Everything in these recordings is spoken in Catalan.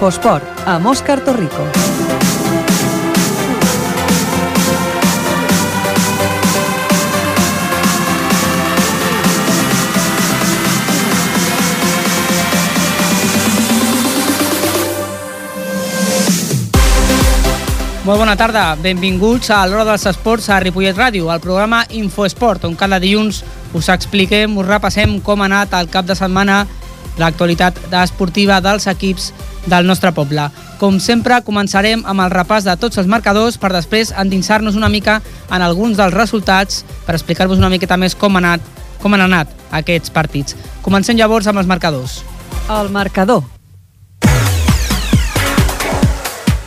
Infosport, amb Òscar Torrico. Molt bona tarda, benvinguts a l'Hora dels Esports a Ripollet Ràdio, al programa Infoesport, on cada dilluns us expliquem, us repassem com ha anat el cap de setmana l'actualitat esportiva dels equips del nostre poble. Com sempre, començarem amb el repàs de tots els marcadors per després endinsar-nos una mica en alguns dels resultats per explicar-vos una miqueta més com, ha anat, com han anat aquests partits. Comencem llavors amb els marcadors. El marcador.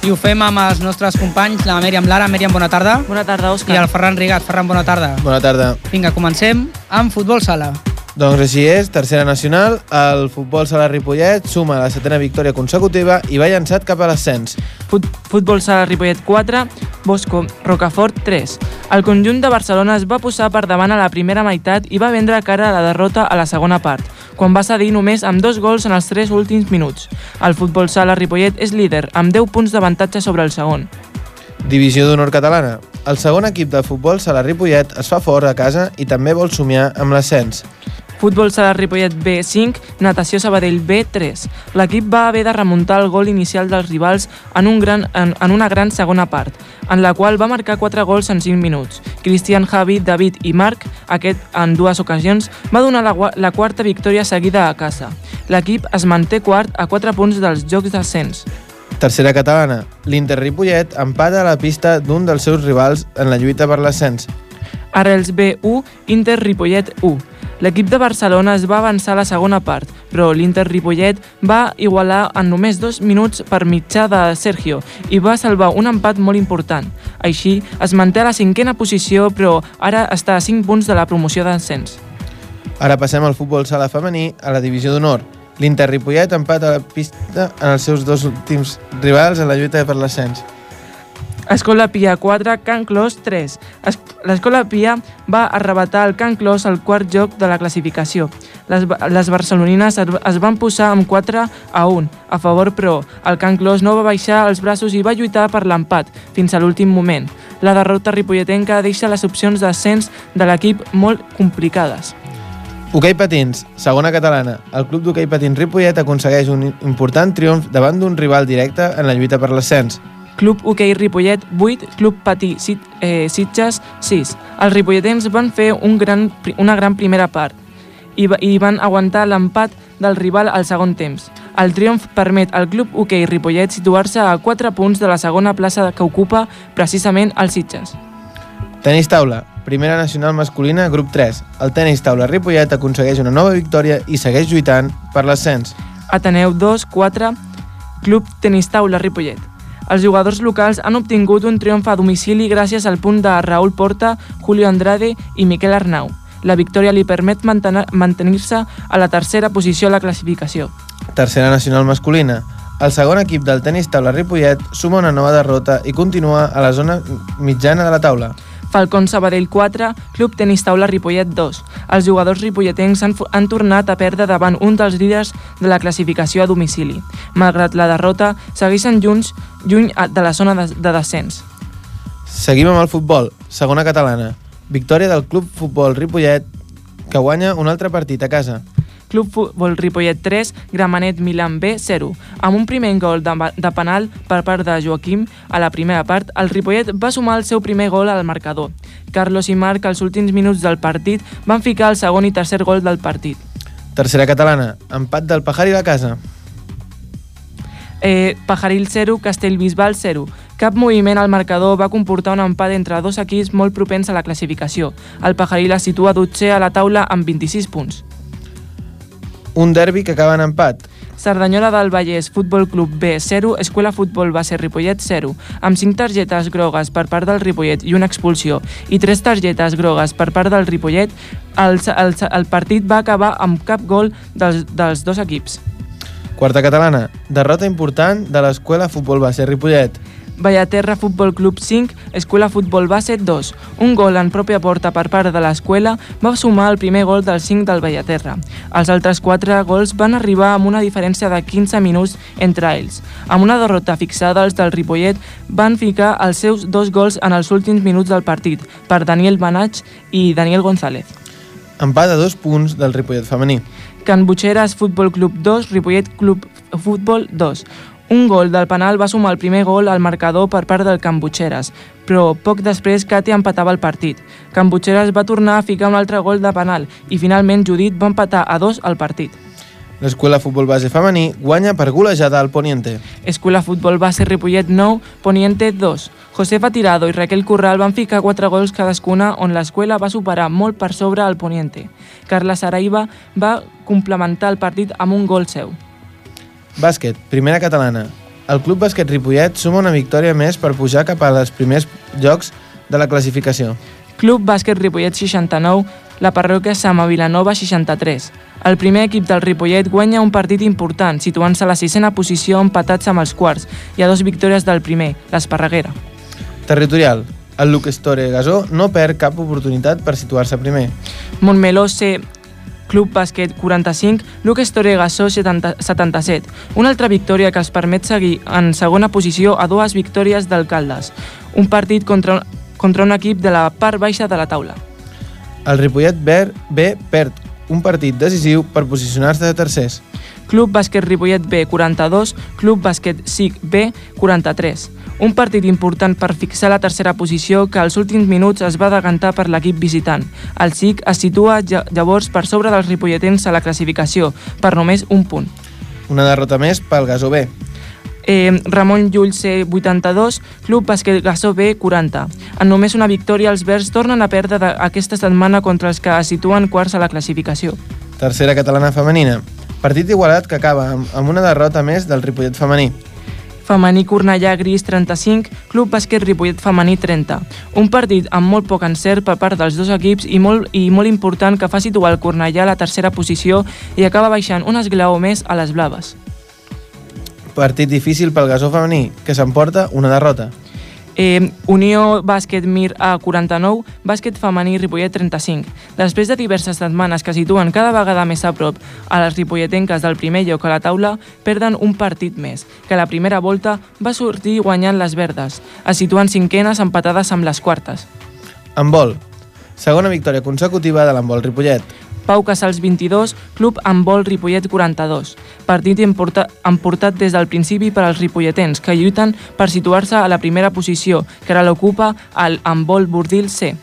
I ho fem amb els nostres companys, la Mèriam Lara. Mèriam, bona tarda. Bona tarda, Òscar. I el Ferran Rigat. Ferran, bona tarda. Bona tarda. Vinga, comencem amb futbol sala. Doncs així és, tercera nacional, el futbol sala Ripollet suma la setena victòria consecutiva i va llançat cap a l'ascens. Fut Futbol Sala Ripollet 4, Bosco Rocafort 3. El conjunt de Barcelona es va posar per davant a la primera meitat i va vendre cara a la derrota a la segona part, quan va cedir només amb dos gols en els tres últims minuts. El Futbol Sala Ripollet és líder, amb 10 punts d'avantatge sobre el segon. Divisió d'honor catalana. El segon equip de futbol sala Ripollet es fa fort a casa i també vol somiar amb l'ascens. Futbol Sala Ripollet B5, Natació Sabadell B3. L'equip va haver de remuntar el gol inicial dels rivals en, un gran, en, en una gran segona part, en la qual va marcar 4 gols en 5 minuts. Cristian, Javi, David i Marc, aquest en dues ocasions, va donar la, la quarta victòria seguida a casa. L'equip es manté quart a 4 punts dels Jocs d'Ascens. Tercera catalana. L'Inter Ripollet empata a la pista d'un dels seus rivals en la lluita per l'ascens. Arrels B1, Inter Ripollet 1. L'equip de Barcelona es va avançar a la segona part, però l'Inter Ripollet va igualar en només dos minuts per mitjà de Sergio i va salvar un empat molt important. Així, es manté a la cinquena posició, però ara està a 5 punts de la promoció d'ascens. Ara passem al futbol sala femení a la divisió d'honor. L'Inter Ripollet empata a la pista en els seus dos últims rivals en la lluita per l'ascens. Escola Pia 4, Can Clos 3. Es L'Escola Pia va arrebatar al Can Clos el quart joc de la classificació. Les, les barcelonines es, van posar amb 4 a 1 a favor, però el Can Clos no va baixar els braços i va lluitar per l'empat fins a l'últim moment. La derrota ripolletenca deixa les opcions d'ascens de l'equip molt complicades. Hoquei Patins, segona catalana. El club d'hoquei Patins Ripollet aconsegueix un important triomf davant d'un rival directe en la lluita per l'ascens. Club Hoquei Ripollet 8, Club Patí Sit, eh, Sitges 6. Els ripolletens van fer un gran, una gran primera part i, i van aguantar l'empat del rival al segon temps. El triomf permet al Club Hoquei Ripollet situar-se a 4 punts de la segona plaça que ocupa precisament el Sitges. Tenis taula, primera nacional masculina, grup 3. El tenis taula Ripollet aconsegueix una nova victòria i segueix lluitant per l'ascens. Ateneu 2, 4, Club Tenis Taula Ripollet. Els jugadors locals han obtingut un triomf a domicili gràcies al punt de Raúl Porta, Julio Andrade i Miquel Arnau. La victòria li permet mantenir-se a la tercera posició a la classificació. Tercera nacional masculina. El segon equip del tenis taula Ripollet suma una nova derrota i continua a la zona mitjana de la taula. Falcón Sabadell 4, Club Tenis Taula Ripollet 2. Els jugadors ripolletens han, han tornat a perdre davant un dels líders de la classificació a domicili. Malgrat la derrota, segueixen junts lluny de la zona de, de descens. Seguim amb el futbol, segona catalana. Victòria del Club Futbol Ripollet, que guanya un altre partit a casa. Club Futbol Ripollet 3, Gramenet Milan B 0. Amb un primer gol de, de penal per part de Joaquim a la primera part, el Ripollet va sumar el seu primer gol al marcador. Carlos i Marc, als últims minuts del partit, van ficar el segon i tercer gol del partit. Tercera catalana, empat del Pajar i la casa. Eh, Pajaril 0, Castellbisbal 0. Cap moviment al marcador va comportar un empat entre dos equips molt propens a la classificació. El Pajaril es situa dotzer a la taula amb 26 punts. Un derbi que acaba en empat. Cerdanyola del Vallès Futbol Club B 0, Escuela Futbol Base Ripollet 0, amb 5 targetes grogues per part del Ripollet i una expulsió, i 3 targetes grogues per part del Ripollet, el, el, el partit va acabar amb cap gol dels, dels dos equips. Quarta catalana, derrota important de l'Escuela Futbol Base Ripollet. Vallaterra Futbol Club 5, Escuela Futbol Base 2. Un gol en pròpia porta per part de l'escola va sumar el primer gol del 5 del Vallaterra. Els altres 4 gols van arribar amb una diferència de 15 minuts entre ells. Amb una derrota fixada, els del Ripollet van ficar els seus dos gols en els últims minuts del partit per Daniel Banach i Daniel González. Empat a dos punts del Ripollet femení. Can Butxeres Futbol Club 2, Ripollet Club Futbol 2. Un gol del penal va sumar el primer gol al marcador per part del Can Butxeres, però poc després Cati empatava el partit. Can Butxeres va tornar a ficar un altre gol de penal i finalment Judit va empatar a dos al partit. L'escola futbol base femení guanya per golejada al Poniente. Escuela Futbol Base Ripollet 9, Poniente 2. Josefa Tirado i Raquel Corral van ficar 4 gols cadascuna on l'escola va superar molt per sobre al Poniente. Carla Saraiva va complementar el partit amb un gol seu. Bàsquet, primera catalana. El Club Bàsquet Ripollet suma una victòria més per pujar cap a les primers llocs de la classificació. Club Bàsquet Ripollet 69, la parròquia Sama Vilanova 63. El primer equip del Ripollet guanya un partit important, situant-se a la sisena posició empatats amb els quarts i a dos victòries del primer, l'Esparreguera. Territorial. El Luc Estore Gasó no perd cap oportunitat per situar-se primer. Montmeló C, Club Bàsquet 45, Lucas Toregassó 70, 77. Una altra victòria que els permet seguir en segona posició a dues victòries d'alcaldes. Un partit contra, contra un equip de la part baixa de la taula. El Ripollet Ver B perd un partit decisiu per posicionar-se de tercers. Club Bàsquet Ripollet B 42, Club Bàsquet SIC B 43. Un partit important per fixar la tercera posició que als últims minuts es va decantar per l'equip visitant. El SIC es situa llavors per sobre dels ripolletens a la classificació, per només un punt. Una derrota més pel Gasó B. Eh, Ramon Llull C 82, Club Bàsquet Gassó B 40. En només una victòria, els verds tornen a perdre aquesta setmana contra els que es situen quarts a la classificació. Tercera catalana femenina. Partit igualat que acaba amb, una derrota més del Ripollet femení. Femení Cornellà Gris 35, Club Bàsquet Ripollet Femení 30. Un partit amb molt poc encert per part dels dos equips i molt, i molt important que fa situar el Cornellà a la tercera posició i acaba baixant un esglaó més a les blaves. Partit difícil pel Gasó femení, que s'emporta una derrota. Eh, Unió Bàsquet Mir A 49, Bàsquet Femení Ripollet 35. Després de diverses setmanes que situen cada vegada més a prop a les ripolletenques del primer lloc a la taula, perden un partit més, que la primera volta va sortir guanyant les verdes, es situen cinquenes empatades amb les quartes. Handbol. Segona victòria consecutiva de l'handbol Ripollet. Pau Casals 22, Club Handbol Ripollet 42. Partit emporta, emportat des del principi per als ripolletens, que lluiten per situar-se a la primera posició, que ara l'ocupa el Handbol Bordil C.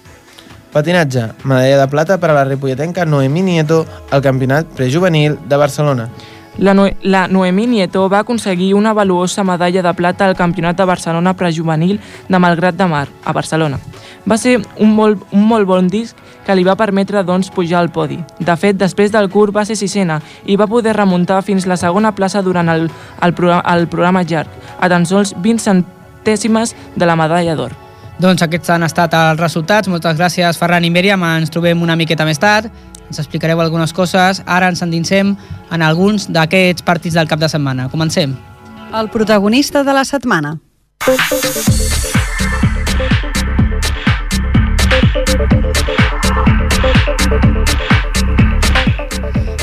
Patinatge. Medalla de plata per a la ripolletenca Noemí Nieto al Campionat Prejuvenil de Barcelona. La, no la Noemí Nieto va aconseguir una valuosa medalla de plata al Campionat de Barcelona prejuvenil de Malgrat de Mar, a Barcelona. Va ser un molt, un molt bon disc que li va permetre doncs, pujar al podi. De fet, després del curt va ser sisena i va poder remuntar fins la segona plaça durant el, el, programa, el programa llarg, a tan sols 20 centèsimes de la medalla d'or. Doncs aquests han estat els resultats. Moltes gràcies, Ferran i Míriam. Ens trobem una miqueta més tard. Ens explicareu algunes coses. Ara ens endinsem en alguns d'aquests partits del cap de setmana. Comencem. El protagonista de la setmana.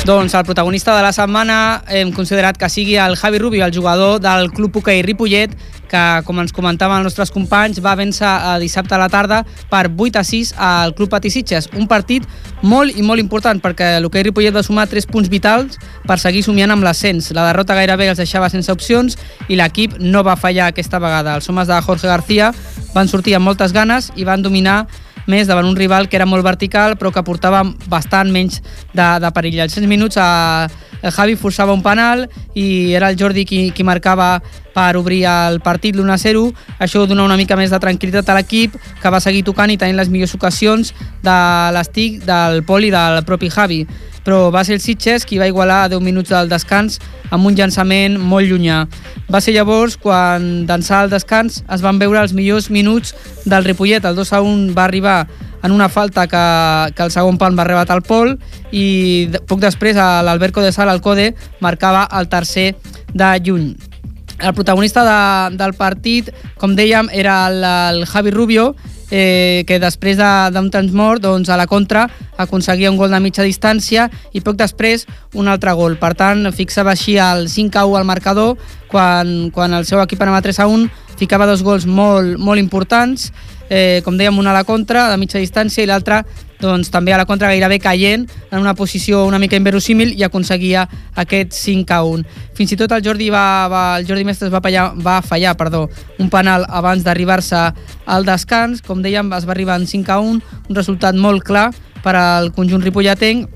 Doncs el protagonista de la setmana hem considerat que sigui el Javi Rubio, el jugador del Club Hoquei Ripollet, que, com ens comentaven els nostres companys, va vèncer eh, dissabte a la tarda per 8 a 6 al Club Patí Sitges. Un partit molt i molt important perquè l'Hoquei Ripollet va sumar 3 punts vitals per seguir somiant amb l'ascens. La derrota gairebé els deixava sense opcions i l'equip no va fallar aquesta vegada. Els homes de Jorge García van sortir amb moltes ganes i van dominar més davant un rival que era molt vertical però que portava bastant menys de, de perill. Als 6 minuts a, el Javi forçava un penal i era el Jordi qui, qui marcava per obrir el partit l'1-0. Això dona una mica més de tranquil·litat a l'equip que va seguir tocant i tenint les millors ocasions de l'estic, del Pol i del propi Javi però va ser el Sitges qui va igualar a 10 minuts del descans amb un llançament molt llunyà. Va ser llavors quan d'ençà el descans es van veure els millors minuts del Ripollet. El 2 a 1 va arribar en una falta que, que el segon pal va arrebatar el Pol i poc després l'Alberco de Sal, el Code, marcava el tercer de juny. El protagonista de, del partit, com dèiem, era el, el Javi Rubio, eh, que després d'un de, temps mort, doncs, a la contra aconseguia un gol de mitja distància i poc després un altre gol. Per tant, fixava així el 5 a 1 al marcador quan, quan el seu equip anava 3 a 1 ficava dos gols molt, molt importants eh, com dèiem, una a la contra, de mitja distància, i l'altra doncs, també a la contra gairebé caient en una posició una mica inverosímil i aconseguia aquest 5 a 1. Fins i tot el Jordi, va, va, el Jordi Mestres va fallar, va fallar perdó, un penal abans d'arribar-se al descans. Com dèiem, es va arribar en 5 a 1, un resultat molt clar per al conjunt ripolletenc,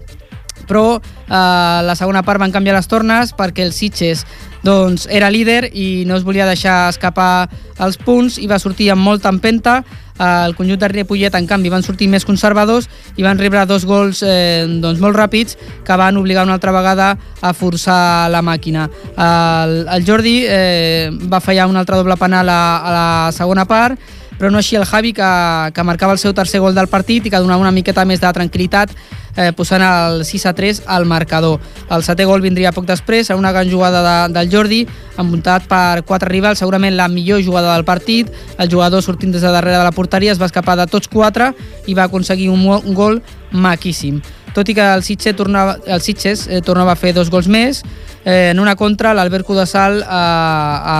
però eh, la segona part van canviar les tornes perquè el Sitges doncs, era líder i no es volia deixar escapar els punts i va sortir amb molta empenta el conjunt de Ripollet, en canvi, van sortir més conservadors i van rebre dos gols eh, doncs, molt ràpids que van obligar una altra vegada a forçar la màquina. El, el Jordi eh, va fallar un altre doble penal a, a la segona part, però no així el Javi, que, que marcava el seu tercer gol del partit i que donava una miqueta més de tranquil·litat eh, posant el 6 a 3 al marcador. El setè gol vindria poc després, a una gran jugada de, del Jordi, envoltat per quatre rivals, segurament la millor jugada del partit. El jugador sortint des de darrere de la porteria es va escapar de tots quatre i va aconseguir un, un gol maquíssim. Tot i que el Sitges tornava, el Sitges, eh, tornava a fer dos gols més, eh, en una contra l'Albert Cudassal a,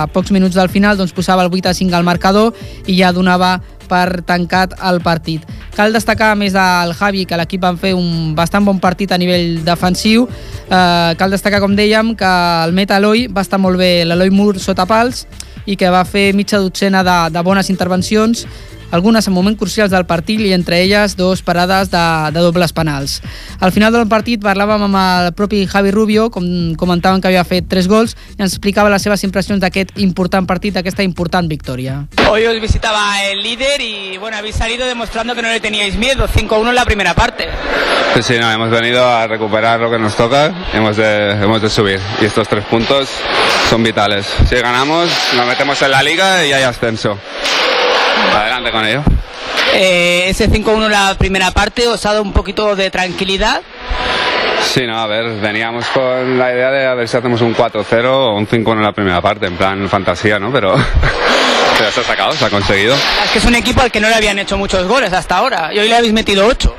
a pocs minuts del final doncs, posava el 8 a 5 al marcador i ja donava per tancat el partit. Cal destacar més del Javi, que l'equip van fer un bastant bon partit a nivell defensiu. Eh, cal destacar, com dèiem, que el Metaloi va estar molt bé, l'Eloi Mur sota pals, i que va fer mitja dotzena de, de bones intervencions algunes en moments crucials del partit i entre elles dos parades de, de dobles penals. Al final del partit parlàvem amb el propi Javi Rubio, com comentaven que havia fet tres gols, i ens explicava les seves impressions d'aquest important partit, d'aquesta important victòria. Hoy os visitaba el líder y bueno, habéis salido demostrando que no le teníais miedo, 5-1 en la primera parte. Sí, sí, no, hemos venido a recuperar lo que nos toca, hemos de, hemos de subir y estos tres puntos son vitales. Si ganamos, nos metemos en la liga y hay ascenso. Adelante con ello. Eh, ese 5-1 en la primera parte os ha dado un poquito de tranquilidad. Sí, no, a ver, veníamos con la idea de a ver si hacemos un 4-0 o un 5-1 en la primera parte, en plan fantasía, ¿no? Pero, pero se ha sacado, se ha conseguido. Es que es un equipo al que no le habían hecho muchos goles hasta ahora y hoy le habéis metido 8.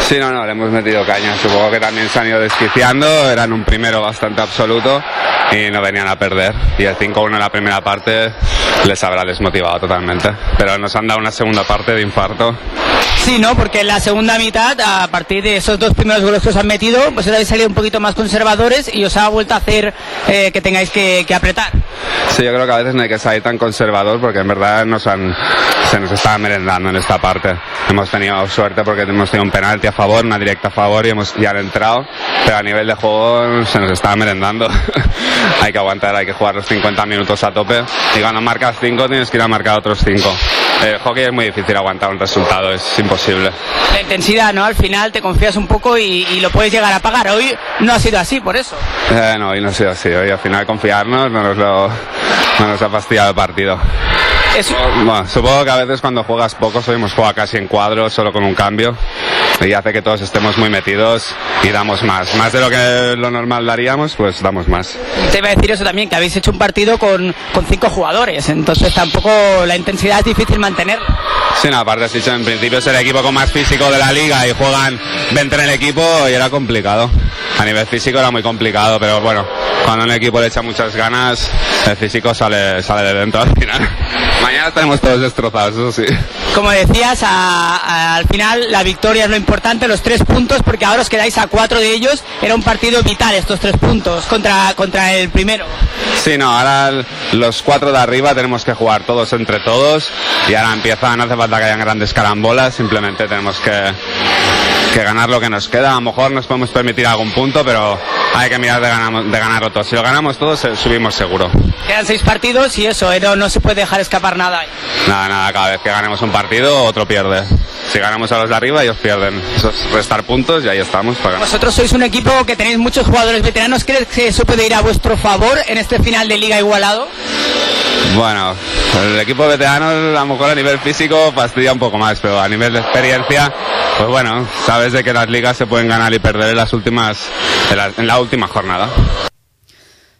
Sí, no, no, le hemos metido caña. Supongo que también se han ido desquiciando, eran un primero bastante absoluto y no venían a perder. Y el 5-1 en la primera parte les habrá desmotivado totalmente. Pero nos han dado una segunda parte de infarto. Sí, ¿no? Porque en la segunda mitad, a partir de esos dos primeros goles que os han metido, pues os habéis salido un poquito más conservadores y os ha vuelto a hacer eh, que tengáis que, que apretar. Sí, yo creo que a veces no hay que salir tan conservador porque en verdad nos han, se nos estaba merendando en esta parte. Hemos tenido suerte porque hemos tenido un penalti a favor, una directa a favor y hemos ya han entrado, pero a nivel de juego se nos estaba merendando. hay que aguantar, hay que jugar los 50 minutos a tope y cuando marcas 5 tienes que ir a marcar otros 5. El hockey es muy difícil aguantar un resultado, es imposible. La intensidad, ¿no? Al final te confías un poco y, y lo puedes llegar a pagar. Hoy no ha sido así, por eso. Eh, no, hoy no ha sido así. Hoy al final confiarnos no nos, lo, no nos ha fastidiado el partido. Bueno, supongo que a veces cuando juegas poco, hoy hemos jugado casi en cuadro, solo con un cambio, y hace que todos estemos muy metidos y damos más. Más de lo que lo normal daríamos, pues damos más. Te iba a decir eso también, que habéis hecho un partido con, con cinco jugadores, entonces tampoco la intensidad es difícil mantenerla. Sí, no, aparte has dicho, en principio es el equipo con más físico de la liga y juegan 20 en el equipo y era complicado. A nivel físico era muy complicado, pero bueno, cuando un equipo le echa muchas ganas, el físico sale, sale de dentro al final. Mañana estaremos todos destrozados, eso sí. Como decías, a- a- al final la victoria es lo importante, los tres puntos, porque ahora os quedáis a cuatro de ellos. Era un partido vital estos tres puntos contra, contra el primero. Sí, no, ahora los cuatro de arriba tenemos que jugar todos entre todos y ahora empieza, no hace falta que hayan grandes carambolas, simplemente tenemos que, que ganar lo que nos queda. A lo mejor nos podemos permitir algún punto, pero hay que mirar de, ganamos- de ganarlo todo. Si lo ganamos todos, eh, subimos seguro. Quedan seis partidos y eso, eh, no, no se puede dejar escapar nada. Nada, nada, cada vez que ganemos un partido, otro pierde. Si ganamos a los de arriba, ellos pierden. Eso es restar puntos y ahí estamos para ganar. Vosotros sois un equipo que tenéis muchos jugadores veteranos. ¿Crees que eso puede ir a vuestro favor en este final de liga igualado? Bueno, el equipo veterano a lo mejor a nivel físico fastidia un poco más, pero a nivel de experiencia, pues bueno, sabes de que las ligas se pueden ganar y perder en las últimas, en la, en la última jornada.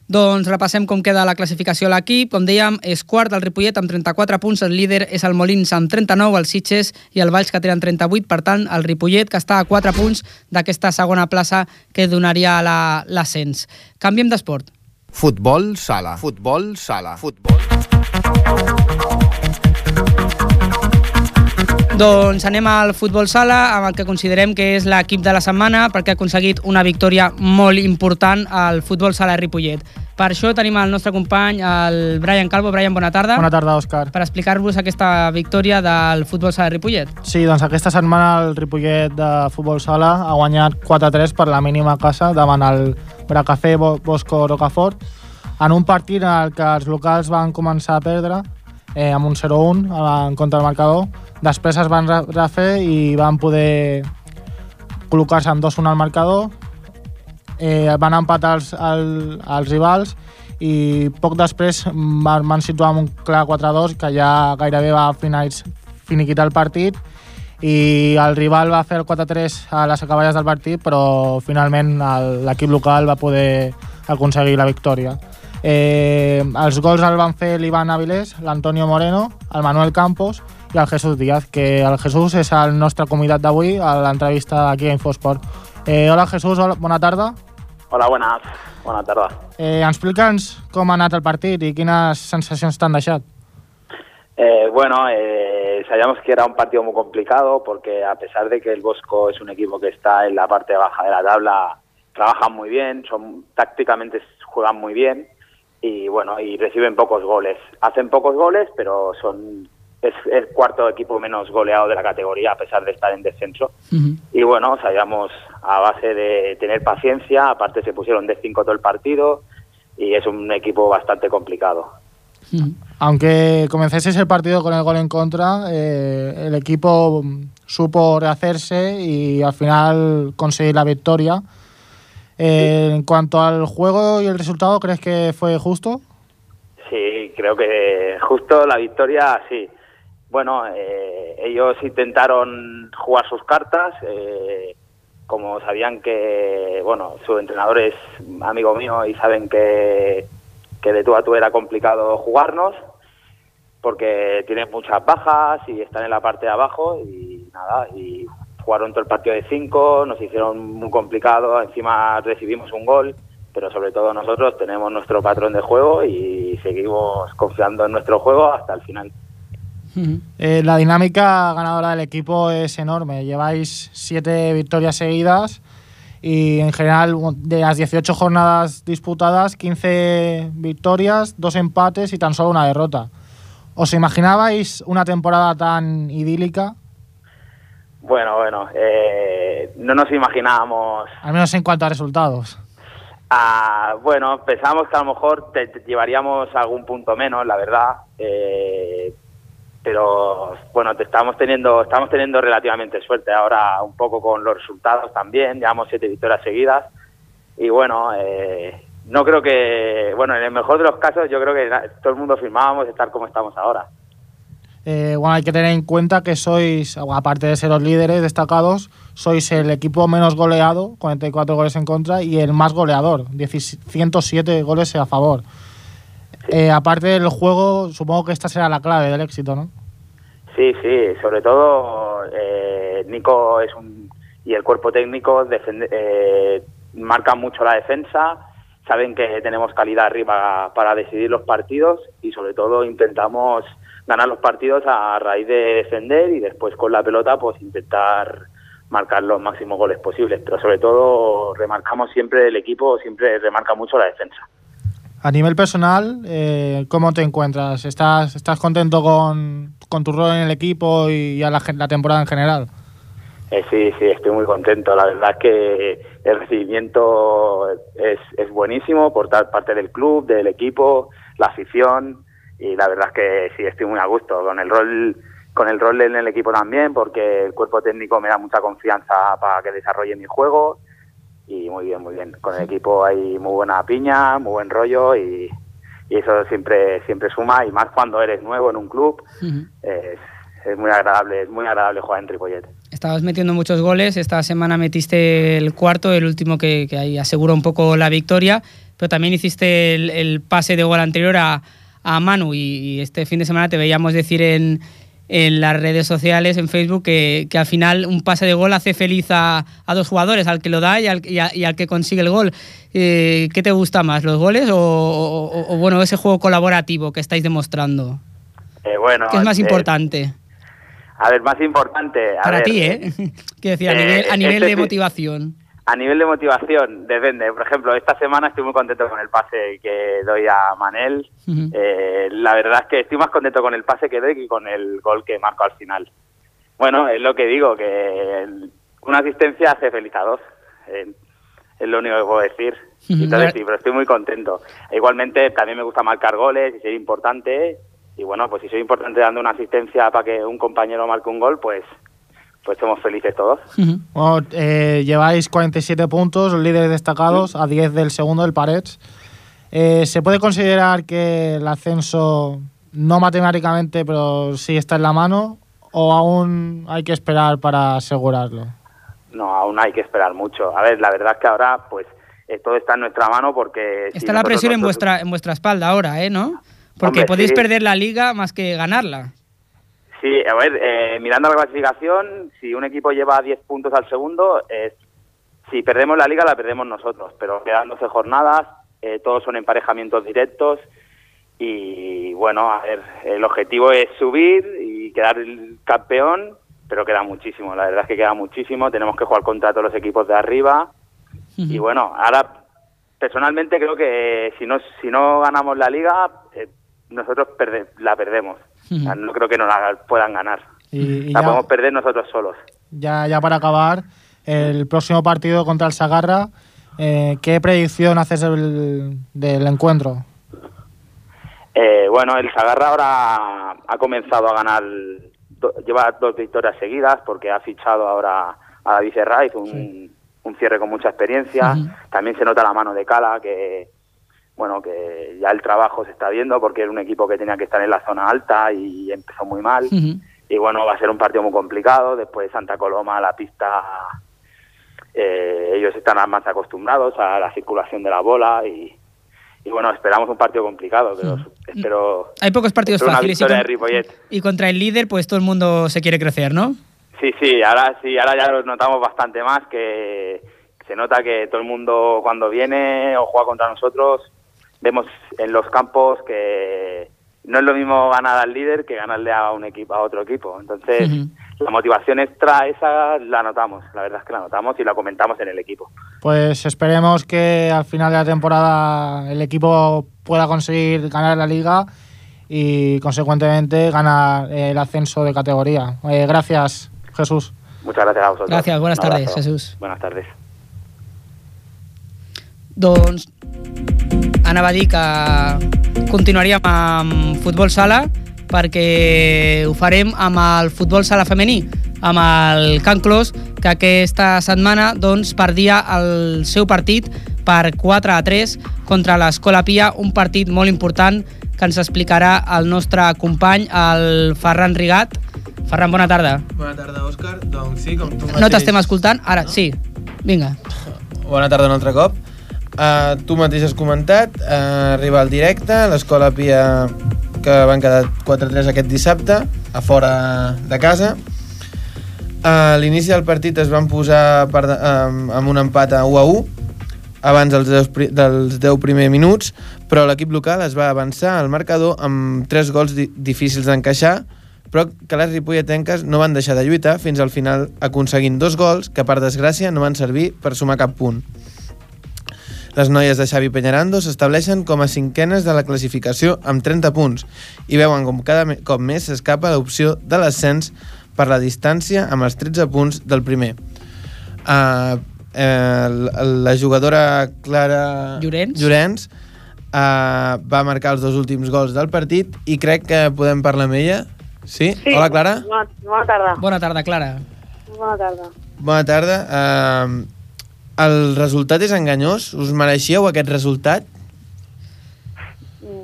Doncs repassem com queda la classificació a l'equip. Com dèiem, és quart el Ripollet amb 34 punts, el líder és el Molins amb 39, el Sitges i el Valls que tenen 38. Per tant, el Ripollet que està a 4 punts d'aquesta segona plaça que donaria l'ascens. Canviem d'esport. Futbol sala. Futbol sala. Futbol. Doncs anem al futbol sala, amb el que considerem que és l'equip de la setmana, perquè ha aconseguit una victòria molt important al futbol sala Ripollet. Per això tenim el nostre company, el Brian Calvo. Brian, bona tarda. Bona tarda, Òscar. Per explicar-vos aquesta victòria del futbol sala Ripollet. Sí, doncs aquesta setmana el Ripollet de futbol sala ha guanyat 4-3 per la mínima casa davant el Bracafé Bosco Rocafort en un partit en el que els locals van començar a perdre eh, amb un 0-1 en contra del marcador. Després es van refer i van poder col·locar-se amb 2-1 al marcador. Eh, van empatar els, el, els rivals i poc després van, van situar un clar 4-2 que ja gairebé va finiquitar el partit i el rival va fer el 4-3 a les acaballes del partit però finalment l'equip local va poder aconseguir la victòria. Eh, els gols el van fer l'Ivan Avilés, l'Antonio Moreno, el Manuel Campos i el Jesús Díaz, que el Jesús és el nostre convidat d'avui a l'entrevista aquí a Infosport. Eh, hola Jesús, hola, bona tarda. Hola, buenas. Bona tarda. Eh, explica'ns com ha anat el partit i quines sensacions t'han deixat. Eh, bueno, eh, sabíamos que era un partido muy complicado porque a pesar de que el Bosco es un equipo que está en la parte baja de la tabla, trabajan muy bien, son tácticamente juegan muy bien y bueno, y reciben pocos goles. Hacen pocos goles, pero son el cuarto equipo menos goleado de la categoría a pesar de estar en descenso. Uh -huh. Y bueno, sabíamos a base de tener paciencia, aparte se pusieron de 5 todo el partido y es un equipo bastante complicado. Uh -huh. Aunque comenzaseis el partido con el gol en contra, eh, el equipo supo rehacerse y al final conseguir la victoria. Eh, en cuanto al juego y el resultado, ¿crees que fue justo? Sí, creo que justo la victoria, sí. Bueno, eh, ellos intentaron jugar sus cartas, eh, como sabían que, bueno, su entrenador es amigo mío y saben que, que de tú a tú era complicado jugarnos, porque tienen muchas bajas y están en la parte de abajo y nada, y jugaron todo el partido de cinco, nos hicieron muy complicado, encima recibimos un gol, pero sobre todo nosotros tenemos nuestro patrón de juego y seguimos confiando en nuestro juego hasta el final. Eh, la dinámica ganadora del equipo es enorme. Lleváis siete victorias seguidas y en general de las 18 jornadas disputadas, 15 victorias, dos empates y tan solo una derrota. ¿Os imaginabais una temporada tan idílica? Bueno, bueno, eh, no nos imaginábamos. Al menos en cuanto a resultados. Ah, bueno, pensábamos que a lo mejor te, te llevaríamos algún punto menos, la verdad. Eh, pero bueno, te estamos teniendo, estamos teniendo relativamente suerte ahora un poco con los resultados también. Llevamos siete victorias seguidas y bueno, eh, no creo que, bueno, en el mejor de los casos yo creo que todo el mundo firmábamos estar como estamos ahora. Eh, bueno, hay que tener en cuenta que sois, aparte de ser los líderes destacados, sois el equipo menos goleado, 44 goles en contra, y el más goleador, 107 goles a favor. Eh, aparte del juego, supongo que esta será la clave del éxito, ¿no? Sí, sí, sobre todo eh, Nico es un y el cuerpo técnico defende, eh, marcan mucho la defensa, saben que tenemos calidad arriba para decidir los partidos y sobre todo intentamos ganar los partidos a raíz de defender y después con la pelota pues intentar marcar los máximos goles posibles, pero sobre todo remarcamos siempre el equipo, siempre remarca mucho la defensa. A nivel personal, eh, ¿cómo te encuentras? ¿Estás, estás contento con, tu rol en el equipo y a la, la temporada en general? Eh, sí, sí, estoy muy contento. La verdad es que el recibimiento es, es buenísimo por parte del club, del equipo, la afición y la verdad es que sí, estoy muy a gusto con el rol con el rol en el equipo también porque el cuerpo técnico me da mucha confianza para que desarrolle mi juego y muy bien, muy bien. Con el equipo hay muy buena piña, muy buen rollo y, y eso siempre siempre suma y más cuando eres nuevo en un club uh -huh. es, es, muy agradable, es muy agradable jugar en Ripollet. Estabas metiendo muchos goles, esta semana metiste el cuarto, el último que, que ahí asegura un poco la victoria, pero también hiciste el, el pase de gol anterior a, a Manu y, y este fin de semana te veíamos decir en, en las redes sociales, en Facebook, que, que al final un pase de gol hace feliz a, a dos jugadores, al que lo da y al, y a- y al que consigue el gol. Eh, ¿Qué te gusta más, los goles o, o- o, bueno, ese juego colaborativo que estáis demostrando? Eh, bueno, ¿Qué es más eh, importante? A ver, más importante. a Para ti, ¿eh? Quiero decir, a eh, nivel, a nivel este de motivación. A nivel de motivación, depende. Por ejemplo, esta semana estoy muy contento con el pase que doy a Manel. Eh, la verdad es que estoy más contento con el pase que doy que con el gol que marco al final. Bueno, es lo que digo, que una asistencia hace feliz a dos. Eh, es lo único que puedo decir. Entonces sí, pero estoy muy contento. E igualmente también me gusta marcar goles y ser importante. Y bueno, pues si soy importante dando una asistencia para que un compañero marque un gol, pues pues somos felices todos. Ujú. Bueno, eh, lleváis 47 puntos, líderes destacados, a 10 del segundo, el Parets. Eh, ¿Se puede considerar que el ascenso, no matemáticamente, pero sí está en la mano? ¿O aún hay que esperar para asegurarlo? No, aún hay que esperar mucho. A ver, la verdad es que ahora, pues, eh, todo está en nuestra mano porque... si Está la nosotros presión en nosotros- vuestra, en vuestra espalda ahora, ¿eh? ¿No? Porque Hombre, podéis sí. perder la liga más que ganarla. Sí, a ver, eh, mirando la clasificación, si un equipo lleva 10 puntos al segundo, eh, si perdemos la liga la perdemos nosotros, pero quedan 12 jornadas, eh, todos son emparejamientos directos y bueno, a ver, el objetivo es subir y quedar el campeón, pero queda muchísimo, la verdad es que queda muchísimo, tenemos que jugar contra todos los equipos de arriba y bueno, ahora personalmente creo que si no si no ganamos la liga, eh, nosotros perde- la perdemos. O sea, no creo que nos la puedan ganar. Y, y La ya, podemos perder nosotros solos. ya, ya para acabar, el próximo partido contra el Sagarra, eh, ¿qué predicción haces del, del encuentro? Eh, bueno, el Sagarra ahora ha comenzado a ganar, do- lleva dos victorias seguidas porque ha fichado ahora a David Herraiz, un, un cierre con mucha experiencia. También se nota la mano de Cala, que bueno, que ya el trabajo se está viendo porque era un equipo que tenía que estar en la zona alta y empezó muy mal. Y bueno, va a ser un partido muy complicado. Después Santa Coloma, la pista, eh, ellos están más acostumbrados a la circulación de la bola y, y bueno, esperamos un partido complicado, pero espero, Hay pocos partidos fáciles con- y contra el líder, pues todo el mundo se quiere crecer, ¿no? Sí, sí, ahora sí, ahora ya lo notamos bastante más, que se nota que todo el mundo cuando viene o juega contra nosotros, vemos en los campos que no es lo mismo ganar al líder que ganarle a un equipo a otro equipo. Entonces, la motivación extra esa la notamos, la verdad es que la notamos y la comentamos en el equipo. Pues esperemos que al final de la temporada el equipo pueda conseguir ganar la liga y consecuentemente ganar eh, el ascenso de categoría. Eh, gracias, Jesús. Muchas gracias a vosotros. Gracias, buenas tardes. Jesús. Buenas tardes. Doncs anava a dir que continuaríem amb futbol sala perquè ho farem amb el futbol sala femení, amb el Can Clos, que aquesta setmana doncs, perdia el seu partit per 4 a 3 contra l'Escola Pia, un partit molt important que ens explicarà el nostre company, el Ferran Rigat. Ferran, bona tarda. Bona tarda, Òscar. Doncs sí, com tu No t'estem escoltant? Ara, sí. Vinga. Bona tarda un altre cop. Uh, tu mateix has comentat, uh, arriba al directe, l'escola Pia que van quedar 4-3 aquest dissabte, a fora de casa. A l'inici del partit es van posar per, de- amb, un empat a 1 a 1, abans dels 10, pri- dels 10 primers minuts, però l'equip local es va avançar al marcador amb 3 gols di difícils d'encaixar, però que les ripolletenques no van deixar de lluitar fins al final aconseguint dos gols que per desgràcia no van servir per sumar cap punt. Les noies de Xavi Peñarando s'estableixen com a cinquenes de la classificació amb 30 punts i veuen com cada cop més s'escapa l'opció de l'ascens per la distància amb els 13 punts del primer. Uh, eh, la- la jugadora Clara Llorenç. Llorenç uh, va marcar els dos últims gols del partit i crec que podem parlar amb ella. Sí? Sí. Hola, Clara. Bona, bona tarda. Bona tarda, Clara. Bona tarda. Bona tarda. Uh, el resultat és enganyós? Us mereixíeu aquest resultat?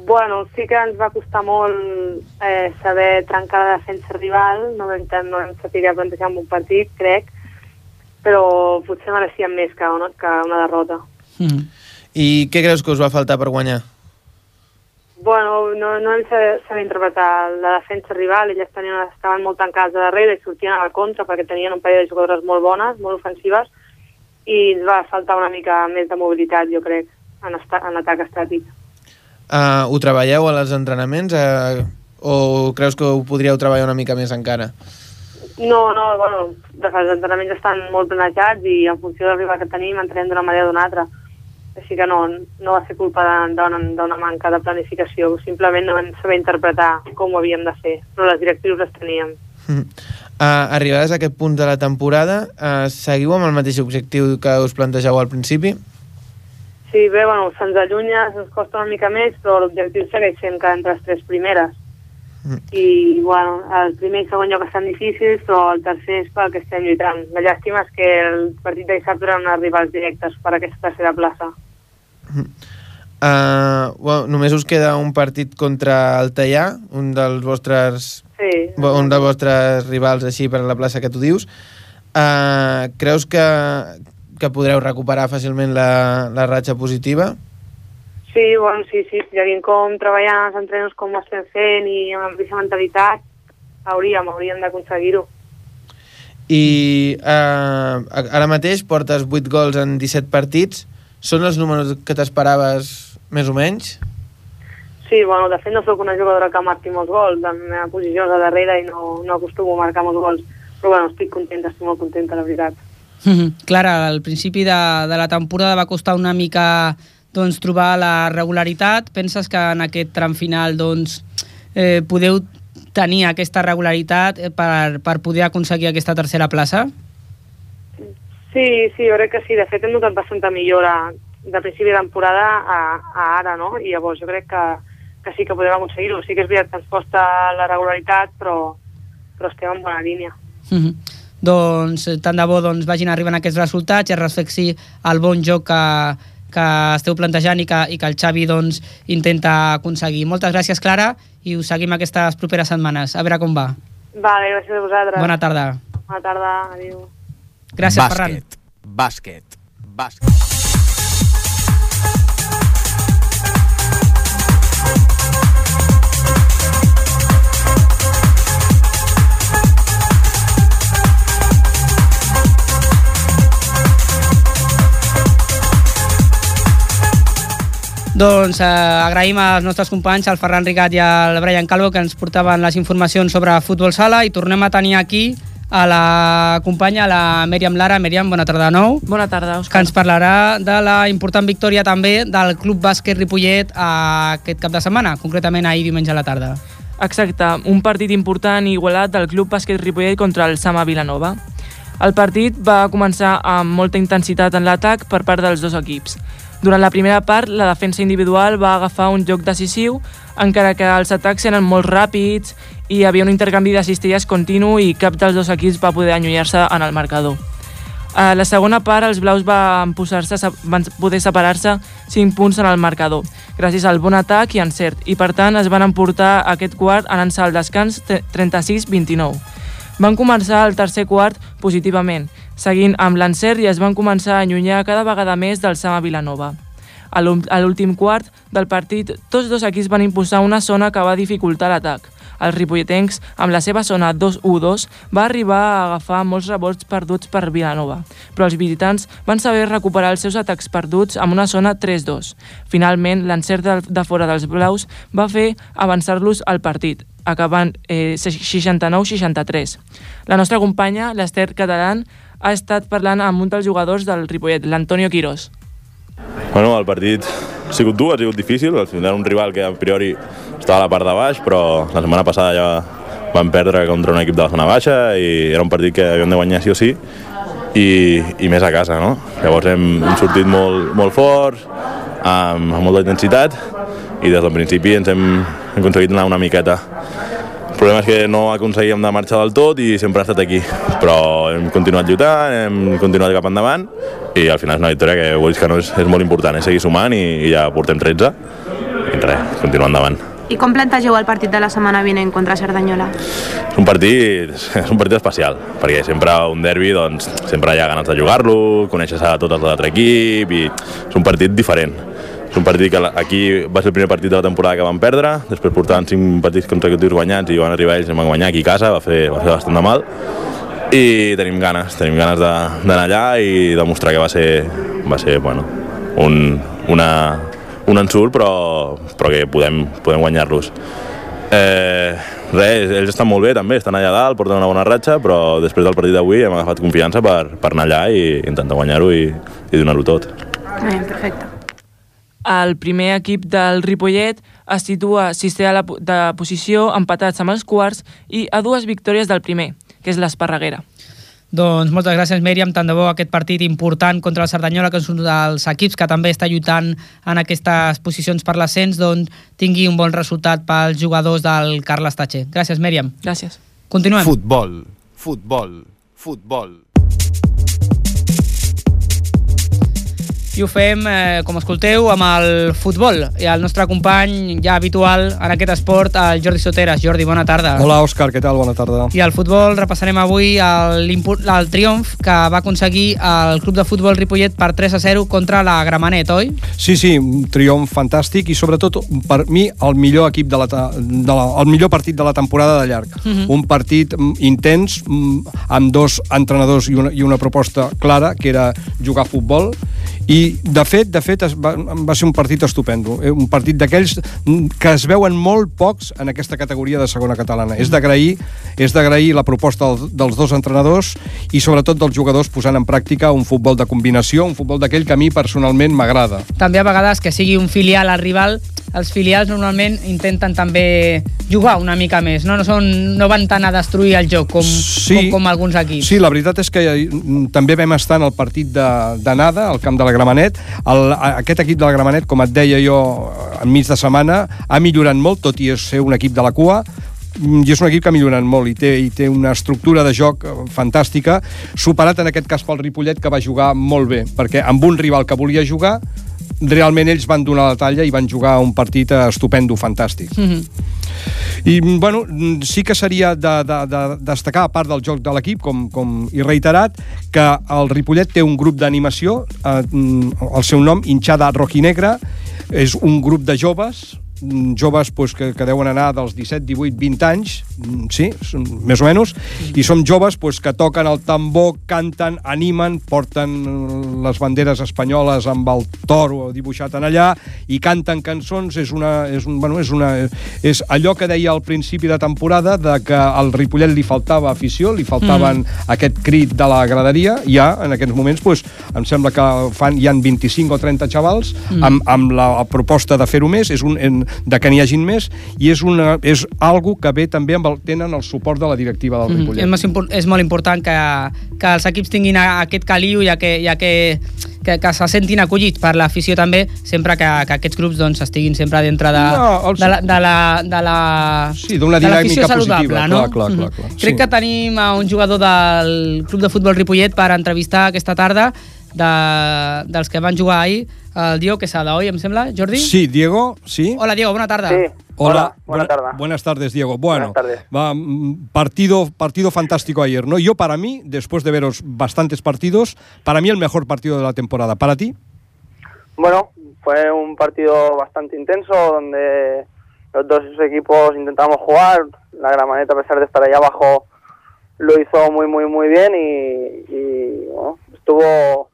Bueno, sí que ens va costar molt eh, saber trencar la defensa rival, no vam, no vam saber plantejar un bon partit, crec, però potser mereixíem més que una, que una derrota. Mm. I què creus que us va faltar per guanyar? Bueno, no, no hem saber, saber interpretar la defensa rival, elles tenien, estaven molt tancades a darrere i sortien a la contra perquè tenien un parell de jugadores molt bones, molt ofensives, i ens va faltar una mica més de mobilitat, jo crec, en, en l'atac estàtic. Uh, ho treballeu a els entrenaments uh, o creus que ho podríeu treballar una mica més encara? No, no, bueno, els entrenaments estan molt planejats i en funció del rival que tenim entrenem d'una manera o d'una altra. Així que no, no va ser culpa d'una manca de planificació, simplement no vam saber interpretar com ho havíem de fer, però les directrius les teníem. Uh, arribades a aquest punt de la temporada, uh, seguiu amb el mateix objectiu que us plantegeu al principi? Sí, bé, bueno, se'ns allunya, se'ns costa una mica més, però l'objectiu segueix sent que entre les tres primeres. Mm. I, bueno, el primer i segon lloc estan difícils, però el tercer és pel que estem lluitant. La llàstima és que el partit de dissabte eren rivals directes per aquesta tercera plaça. Uh, well, només us queda un partit contra el Tallà, un dels vostres sí. un dels vostres rivals així per a la plaça que tu dius. Uh, creus que, que podreu recuperar fàcilment la, la ratxa positiva? Sí, bueno, sí, sí. Llegint com treballant els entrenadors com ho estem fent i amb la mateixa mentalitat, hauríem, hauríem d'aconseguir-ho. I uh, ara mateix portes 8 gols en 17 partits. Són els números que t'esperaves més o menys? Sí, bueno, de fet no sóc una jugadora que marqui molts gols, la meva posició és a darrere i no, no acostumo a marcar molts gols, però bueno, estic contenta, estic molt contenta, la veritat. Mm -hmm. Clara, al principi de, de la temporada va costar una mica doncs, trobar la regularitat. Penses que en aquest tram final doncs, eh, podeu tenir aquesta regularitat per, per poder aconseguir aquesta tercera plaça? Sí, sí, jo crec que sí. De fet, hem notat bastanta millora de principi de temporada a, a ara, no? I llavors jo crec que, que sí que podem aconseguir-ho. Sí que és veritat que ens costa la regularitat, però, però estem en bona línia. Mm -hmm. Doncs tant de bo doncs, vagin arribant aquests resultats i es reflexi el bon joc que, que esteu plantejant i que, i que el Xavi doncs, intenta aconseguir. Moltes gràcies, Clara, i us seguim aquestes properes setmanes. A veure com va. Vale, gràcies a vosaltres. Bona tarda. Bona tarda, adéu. Gràcies, bàsquet, Ferran. Bàsquet, bàsquet. Doncs eh, agraïm als nostres companys, al Ferran Rigat i al Brian Calvo, que ens portaven les informacions sobre futbol sala i tornem a tenir aquí a la companya, la Mèriam Lara. Mèriam, bona tarda de nou. Bona tarda, Òscar. Que ens parlarà de la important victòria també del Club Bàsquet Ripollet aquest cap de setmana, concretament ahir diumenge a la tarda. Exacte, un partit important i igualat del Club Bàsquet Ripollet contra el Sama Vilanova. El partit va començar amb molta intensitat en l'atac per part dels dos equips. Durant la primera part, la defensa individual va agafar un joc decisiu, encara que els atacs eren molt ràpids i hi havia un intercanvi de cistelles continu i cap dels dos equips va poder allunyar-se en el marcador. A la segona part, els blaus van, posar-se, van poder separar-se 5 punts en el marcador, gràcies al bon atac i encert, i per tant es van emportar aquest quart anant-se al descans 36-29. Van començar el tercer quart positivament, seguint amb l'encert i es van començar a allunyar cada vegada més del Sama Vilanova. A l'últim quart del partit, tots dos equips van imposar una zona que va dificultar l'atac. Els ripolletencs, amb la seva zona 2-1-2, va arribar a agafar molts rebots perduts per Vilanova, però els visitants van saber recuperar els seus atacs perduts amb una zona 3-2. Finalment, l'encert de fora dels blaus va fer avançar-los al partit, acabant eh, 69-63. La nostra companya, l'Ester Catalán, ha estat parlant amb un dels jugadors del Ripollet, l'Antonio Quirós. Bueno, el partit ha sigut dur, ha sigut difícil, al final un rival que a priori estava a la part de baix, però la setmana passada ja vam perdre contra un equip de la zona baixa i era un partit que havíem de guanyar sí o sí i, i més a casa, no? Llavors hem, hem sortit molt, molt forts, amb, amb molta intensitat i des del principi ens hem, hem aconseguit anar una miqueta. El problema és que no aconseguíem de marxar del tot i sempre ha estat aquí, però hem continuat lluitant, hem continuat cap endavant i al final és una victòria que vull que no és, és molt important, és seguir sumant i, i ja portem 13 i res, continuar endavant. I com plantegeu el partit de la setmana vinent contra Cerdanyola? És un partit, és un partit especial, perquè sempre un derbi, doncs, sempre hi ha ganes de jugar-lo, coneixes a de l'altre equip i és un partit diferent. És un partit que aquí va ser el primer partit de la temporada que van perdre, després portaven cinc partits consecutius guanyats i van arribar ells i van guanyar aquí a casa, va fer, va fer bastant de mal. I tenim ganes, tenim ganes d'anar allà i demostrar que va ser, va ser bueno, un, una, un ensurt, però, però que podem, podem guanyar-los. Eh, res, ells estan molt bé també, estan allà dalt, porten una bona ratxa, però després del partit d'avui hem agafat confiança per, per anar allà i intentar guanyar-ho i, i donar-ho tot. Bé, perfecte. El primer equip del Ripollet es situa sisè a la de posició, empatats amb els quarts i a dues victòries del primer, que és l'Esparreguera. Doncs moltes gràcies, Mèriam. Tant de bo aquest partit important contra el Cerdanyola, que és un dels equips que també està lluitant en aquestes posicions per l'ascens, doncs tingui un bon resultat pels jugadors del Carles Tatxer. Gràcies, Mèriam. Gràcies. Continuem. Futbol, futbol, futbol. I ho fem, eh, com escolteu, amb el futbol. I el nostre company ja habitual en aquest esport, el Jordi Soteres. Jordi, bona tarda. Hola, Òscar, què tal? Bona tarda. I al futbol repassarem avui el, el triomf que va aconseguir el club de futbol Ripollet per 3 a 0 contra la Gramenet, oi? Sí, sí, un triomf fantàstic i sobretot per mi el millor equip de la, de la, el millor partit de la temporada de llarg. Mhm. Un partit mm, intens mm, amb dos entrenadors i una, i una proposta clara que era jugar a futbol i de fet, de fet es va, va ser un partit estupendo, eh, un partit d'aquells que es veuen molt pocs en aquesta categoria de segona catalana. És d'agrair és d'agrair la proposta dels dos entrenadors i sobretot dels jugadors posant en pràctica un futbol de combinació, un futbol d'aquell que a mi personalment m'agrada. També a vegades que sigui un filial al rival, els filials normalment intenten també jugar una mica més, no, no, són, no van tant a destruir el joc com, com, com alguns equips. Sí, la veritat és que mm, també vam estar en el partit de- d'anada, al camp de la Gramenet. El, aquest equip de la Gramenet, com et deia jo, enmig de setmana, ha millorat molt, tot i ser un equip de la cua, Mm, i és un equip que ha millorat molt i té, i té una estructura de joc eh, fantàstica, superat en aquest cas pel Ripollet, que va jugar molt bé, perquè amb un rival que volia jugar, realment ells van donar la talla i van jugar un partit eh, estupendo, fantàstic. Mm -hmm. I, bueno, sí que seria de, de, de destacar, a part del joc de l'equip, com, com i reiterat, que el Ripollet té un grup d'animació, eh, mm, el seu nom, Inxada Rojinegra, és un grup de joves, joves pues, que, que deuen anar dels 17, 18, 20 anys, mm, sí, són, més o menys, i som joves pues, que toquen el tambor, canten, animen, porten les banderes espanyoles amb el toro dibuixat en allà i canten cançons, és, una, és, un, bueno, és, una, és allò que deia al principi de temporada de que al Ripollet li faltava afició, li faltaven mm. aquest crit de la graderia, ja en aquests moments pues, em sembla que fan, hi han 25 o 30 xavals Mm. amb, amb la proposta de fer-ho més, és un, en, de que n'hi hagin més, i és, una, és algo que ve també amb el, tenen el suport de la directiva del Mm, Ripollet. és, més impor- és molt important que, que els equips tinguin aquest caliu ja que, ja que, que, que se sentin acollits per l'afició també, sempre que, que aquests grups doncs, estiguin sempre dintre de, No, els- de la, de la, de la, Sí, d'una dinàmica positiva, no? clar, clar, clar, Mhm. clar. Crec Sí. que tenim a un jugador del Club de Futbol Ripollet per entrevistar aquesta tarda de, dels que van jugar ahir, el Diego Quesada, oi, em sembla, Jordi? Sí, Diego, sí. Hola, Diego, bona tarda. Hola, Hola, buena- Buenas tardes, Diego. Bueno, Buenas tardes. va, mm, partido, partido fantástico ayer, ¿no? Yo para mí, después de veros bastantes partidos, para mí el mejor partido de la temporada. ¿Para ti? Bueno, fue un partido bastante intenso donde los dos equipos intentamos jugar. La Gramaneta, a pesar de estar allá abajo, lo hizo muy, muy, muy bien y, y, bueno, estuvo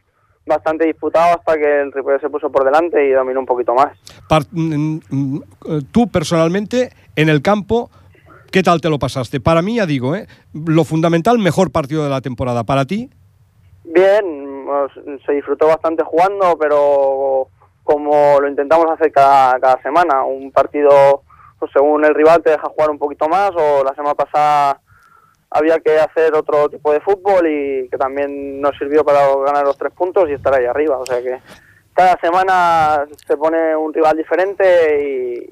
bastante disputado hasta que el Ripollet se puso por delante y dominó un poquito más. Mm, mm, eh, tú personalmente, en el campo, ¿qué tal te lo pasaste? Para mí, ya digo, ¿eh? lo fundamental, mejor partido de la temporada. ¿Para ti? Bien, se disfrutó bastante jugando, pero como lo intentamos hacer cada, cada semana, un partido, pues según el rival te deja jugar un poquito más, o la semana pasada había que hacer otro tipo de fútbol y que también nos sirvió para ganar los tres puntos y estar ahí arriba, o sea que cada semana se pone un rival diferente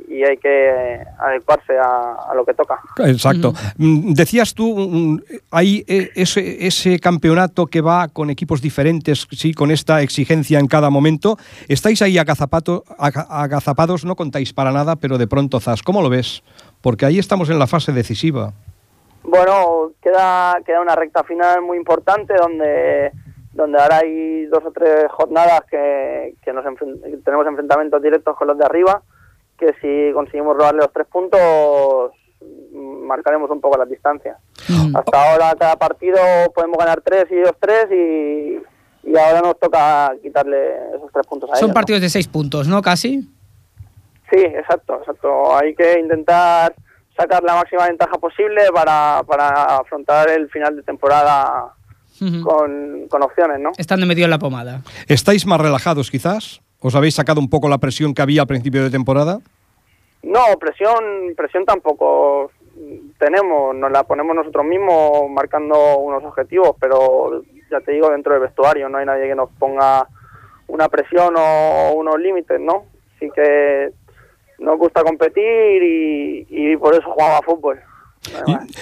y, y hay que adecuarse a, a lo que toca. Exacto. Mm, Decías tú, hay eh, ese, ese campeonato que va con equipos diferentes, sí, con esta exigencia en cada momento. Estáis ahí agazapato- aga- agazapados, no contáis para nada, pero de pronto zas. ¿Cómo lo ves? Porque ahí estamos en la fase decisiva. Bueno, queda, queda una recta final muy importante donde, donde ahora hay dos o tres jornadas que, que nos enfren- tenemos enfrentamientos directos con los de arriba, que si conseguimos robarle los tres puntos mm, marcaremos un poco las distancias. Hasta ahora cada partido podemos ganar tres y ellos tres y, y ahora nos toca quitarle esos tres puntos a Son ellos. ¿no? partidos de seis puntos, ¿no? Casi. Sí, exacto, exacto. Hay que intentar sacar la máxima ventaja posible para, para afrontar el final de temporada con, con opciones, ¿no? Estando medio en la pomada. ¿Estáis más relajados quizás? ¿Os habéis sacado un poco la presión que había al principio de temporada? No, presión, presión tampoco tenemos, nos la ponemos nosotros mismos marcando unos objetivos, pero ya te digo, dentro del vestuario no hay nadie que nos ponga una presión o unos límites, ¿no? Así que nos gusta competir y, y por eso jugamos a fútbol.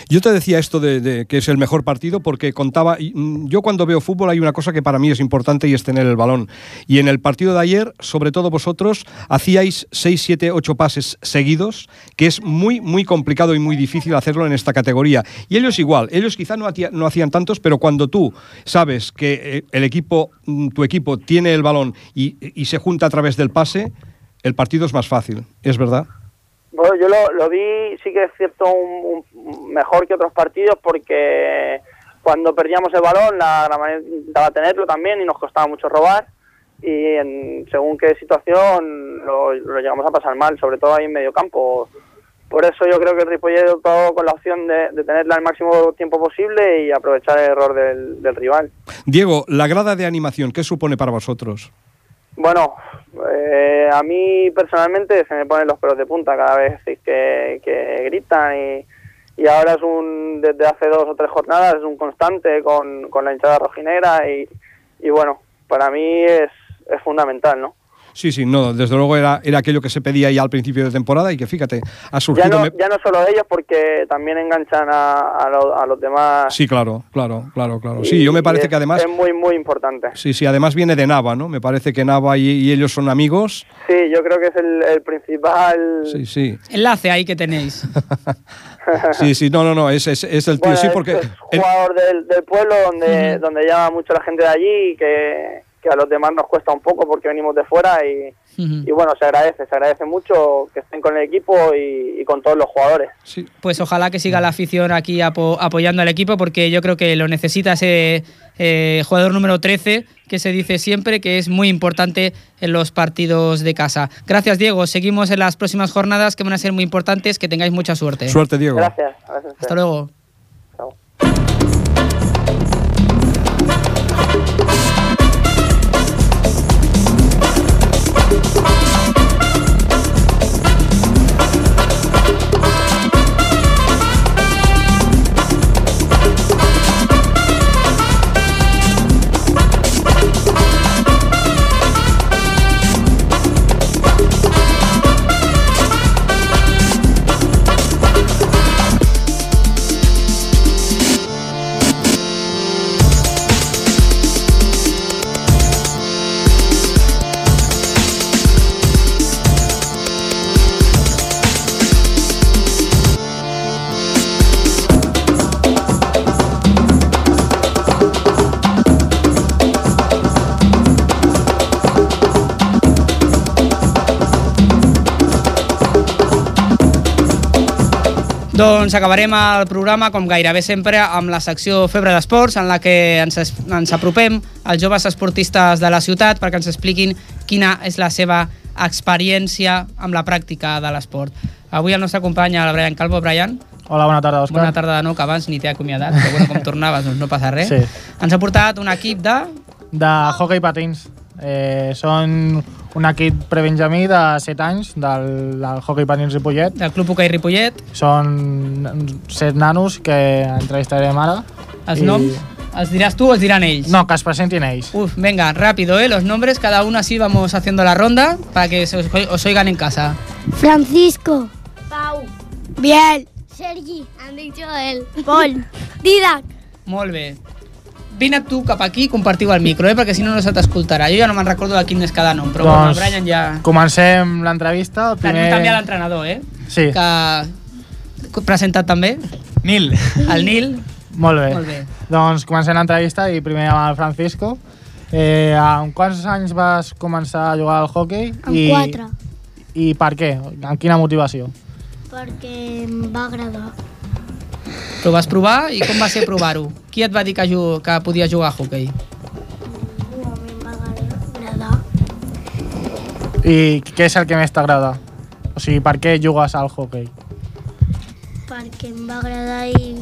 Yo te decía esto de, de que es el mejor partido porque contaba, y, mm, yo cuando veo fútbol hay una cosa que para mí es importante y es tener el balón. Y en el partido de ayer, sobre todo vosotros, hacíais 6, 7, 8 pases seguidos, que es muy, muy complicado y muy difícil hacerlo en esta categoría. Y ellos igual, ellos quizá no, hacía- no hacían tantos, pero cuando tú sabes que eh, el equipo, mm, tu equipo tiene el balón y, y se junta a través del pase, el partido es más fácil, ¿es verdad? Bueno, yo lo, lo vi, sí que es cierto, un, un- mejor que otros partidos porque cuando perdíamos el balón la Granada intentaba tenerlo también y nos costaba mucho robar y en según qué situación lo, lo llegamos a pasar mal, sobre todo ahí en medio campo. Por eso yo creo que el Ripollet optó con la opción de, de tenerla el máximo tiempo posible y aprovechar el error del, del rival. Diego, la grada de animación, ¿qué supone para vosotros? Bueno, eh, a mí personalmente se me ponen los pelos de punta cada vez que, que gritan y, ahora es un, desde hace dos o tres jornadas, es un constante con, con la hinchada rojinera y, y bueno, para mí es, es fundamental, ¿no? Sí, sí, no, desde luego era, era aquello que se pedía ya al principio de temporada y que fíjate, ha Ya surgido... no, me- ya no solo ellos porque también enganchan a, a, lo- a los demás. Sí, claro, claro, claro, claro. y- Sí, yo me parece es- que además... Es muy, muy importante. Sí, sí, además viene de Nava, ¿no? Me parece que Nava y, y ellos son amigos. Sí, yo creo que es el, el principal... Sí, sí. Enlace ahí que tenéis. Sí, sí, no, no, no, es, es, es el tío, Bueno, sí, es- porque... es jugador del, del pueblo donde, donde llama mucho la gente de allí y que, que a los demás nos cuesta un poco porque venimos de fuera y, y bueno, se agradece, se agradece mucho que estén con el equipo y, y con todos los jugadores. Pues ojalá que siga la afición aquí apo- apoyando al equipo porque yo creo que lo necesita ese eh, jugador número 13 que se dice siempre que es muy importante en los partidos de casa. Gracias Diego, seguimos en las próximas jornadas que van a ser muy importantes, que tengáis mucha suerte. Suerte, Diego. Gracias. gracias Hasta luego. Doncs acabarem el programa, com gairebé sempre, amb la secció Febre d'Esports, en la que ens, ens apropem als joves esportistes de la ciutat perquè ens expliquin quina és la seva experiència amb la pràctica de l'esport. Avui el nostre company, el Brian Calvo. Brian, Hola, bona tarda, Òscar. bona tarda de nou, que abans ni t'he acomiadat, però bueno, com tornaves, doncs no passa res. Sí. Ens ha portat un equip de... De hockey patins. Eh, són un equip prebenjamí de 7 anys del, del hockey patins Ripollet. Del Club Hockey Ripollet. Són 7 nanos que entrevistarem ara. Els I noms? ¿Els dirás tú o els diran ells? No, que es presentin ells. Uf, venga, rápido, ¿eh? Los nombres, cada uno así vamos haciendo la ronda para que se os, os oigan en casa. Francisco. Pau. Biel. Sergi. Han dit Joel. Pol. Didac. Molt bé. Vine tu cap aquí i compartiu el micro, eh? perquè si no no se t'escoltarà. Jo ja no me'n recordo de quin és cada nom, però bueno, Doncs Brian ja... Comencem l'entrevista. El Tenim Primer... també l'entrenador, eh? Sí. Que presentat també. Nil. El Nil. Molt bé. Molt bé. Doncs comencem l'entrevista i primer amb el Francisco. Eh, amb quants anys vas començar a jugar al hockey? Amb I, quatre. I per què? Amb quina motivació? Perquè em va agradar. Però vas provar i com va ser provar-ho? Qui et va dir que, que podies jugar a hockey? I què és el que més t'agrada? O sigui, per què jugues al hockey? Perquè em va agradar i,